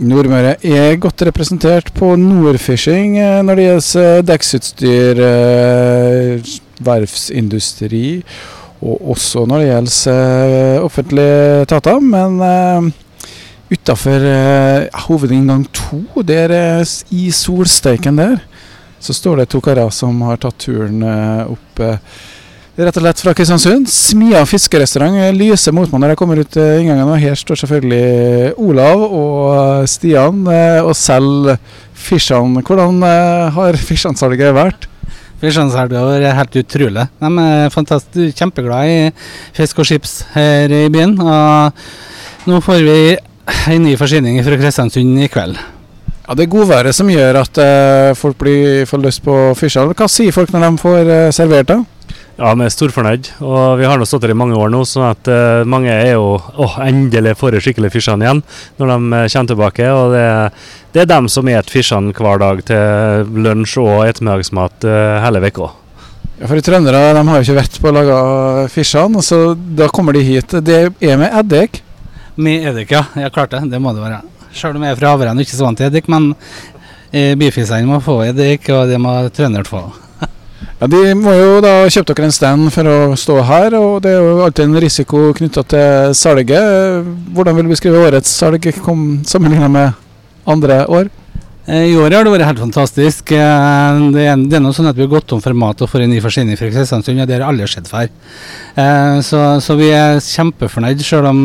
Nordmøre er godt representert på Nordfishing eh, når det gjelder eh, dekksutstyr, eh, verftsindustri og også når det gjelder offentlige etater. Men utafor hovedinngang to, der i solsteiken der, så står det to karer som har tatt turen opp Rett og slett fra Kristiansund. Smia fiskerestaurant lyser mot meg når jeg kommer ut inngangen. Og her står selvfølgelig Olav og Stian eh, og selger fiskene. Hvordan har fiskesalget vært? Fiskesalget har vært helt utrolig. De er fantastisk, kjempeglade i fisk og chips her i byen. Og nå får vi en ny forsyning fra Kristiansund i kveld. Ja, Det er godværet som gjør at folk blir, får lyst på fiskene. Hva sier folk når de får servert det? Ja, vi er storfornøyd. Og vi har nå stått her i mange år nå, sånn at uh, mange er jo åh, endelig får de skikkelig fiskene igjen når de uh, kommer tilbake. Og det, det er dem som spiser fiskene hver dag til lunsj og ettermiddagsmat uh, hele uka. Ja, for Trøndere de har jo ikke vett på å lage fiskene, så da kommer de hit. Det er med eddik? Med eddik, ja. Jeg klarte det. Det må det være. Selv om jeg er fra Havren og ikke så vant til eddik, men eh, bifisene må få eddik, og det må trønderne få. Ja, De må jo da kjøpe dere en stand for å stå her, og det er jo alltid en risiko knytta til salget. Hvordan vil du beskrive årets salg sammenlignet med andre år? Eh, I år har det vært helt fantastisk. Eh, det er, det er noe sånn at Vi har gått tom for mat og får en ny forsyning fra Kristiansund, og det har aldri skjedd før. Eh, så, så, vi er kjempefornøyd, selv om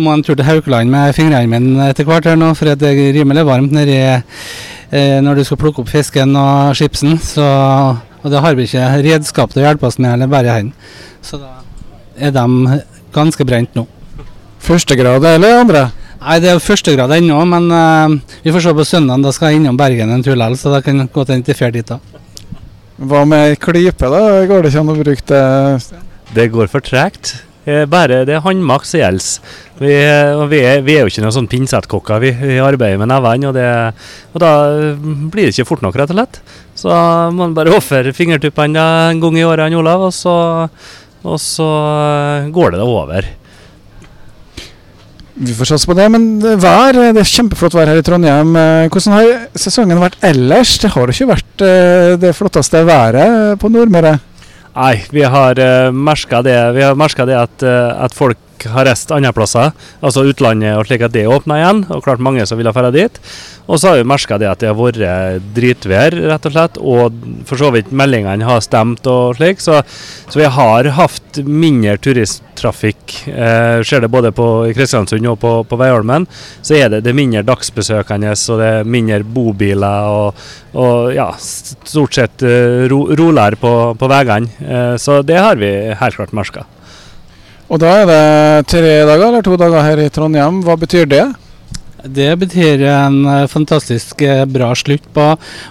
må en tur til Haukeland med fingrene mine etter hvert her nå, for det er rimelig varmt nedi når du skal plukke opp fisken og chipsen. Så og da har vi ikke redskap til å hjelpe oss med, eller bare hendene. Så da er de ganske brent nå. Førstegrad eller andre? Nei, det er førstegrad ennå, men uh, vi får se på søndag. Da skal jeg innom Bergen en tur likevel, så da kan godt gå til drar dit da. Hva med klype, da? Går det ikke an å bruke det? Det går for tregt. Eh, bare det er håndmakt som gjelder. Vi, eh, vi, vi, er jo ikke noen sånn pinsettkokker. Vi, vi, arbeider med nevene, og, og, da blir det ikke fort nok, rett og slett. Så man bare ofre fingertuppene en gang i året, Olav, og så, og så eh, går det da over. Vi får satse på det. Men vær, det er kjempeflott vær her i Trondheim. Hvordan har sesongen vært ellers? Det har jo ikke vært det flotteste været på Nordmøre? Nei, vi har uh, merka det, det at, uh, at folk har reist andre plasser, altså utlandet og slik at det åpna igjen. Og klart mange som ville dra dit. Og så har vi merka det at det har vært dritvær, rett og slett. Og for så vidt meldingene har stemt og slik. Så, så vi har hatt mindre turisttrafikk. Eh, ser det både på, Kristiansund og på, på Veiholmen. Så er det, det er mindre dagsbesøkende og det er mindre bobiler. Og, og ja, stort sett uh, ro, roligere på, på veiene. Eh, så det har vi helt klart merka. Og da er det tre dager eller to dager her i Trondheim. Hva betyr det? Det betyr en eh, fantastisk eh, bra slutt på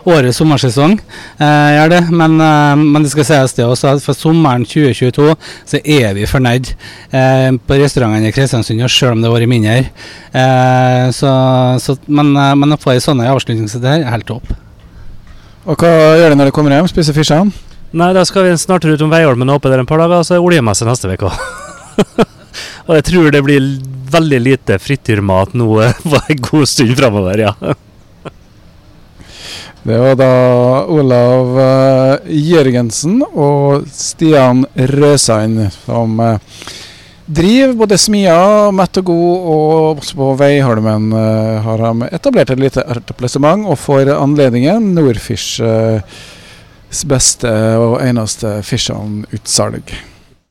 årets sommersesong. Eh, det. Men, eh, men, det skal sies det også at for sommeren 2022 så er vi fornøyd eh, på restaurantene i Kristiansund, selv om det har vært mindre. Eh, så, så, men, men, å få en sånn avslutning som det her, er helt topp. Og Hva gjør du når du kommer hjem? Spiser fiskene? Nei, da skal vi snart ut om Veiholmen og oppe der en par dager, og så er oljemesse neste uke. og jeg tror det blir veldig lite frityrmat nå for en god stund framover, ja. Det var da Olav uh, Jørgensen og Stian Røsein som uh, driver både Smia, Mett og God, og også på Veiholmen uh, har de etablert et lite etablissement, og for anledningen Nordfish beste og eneste Fish utsalg.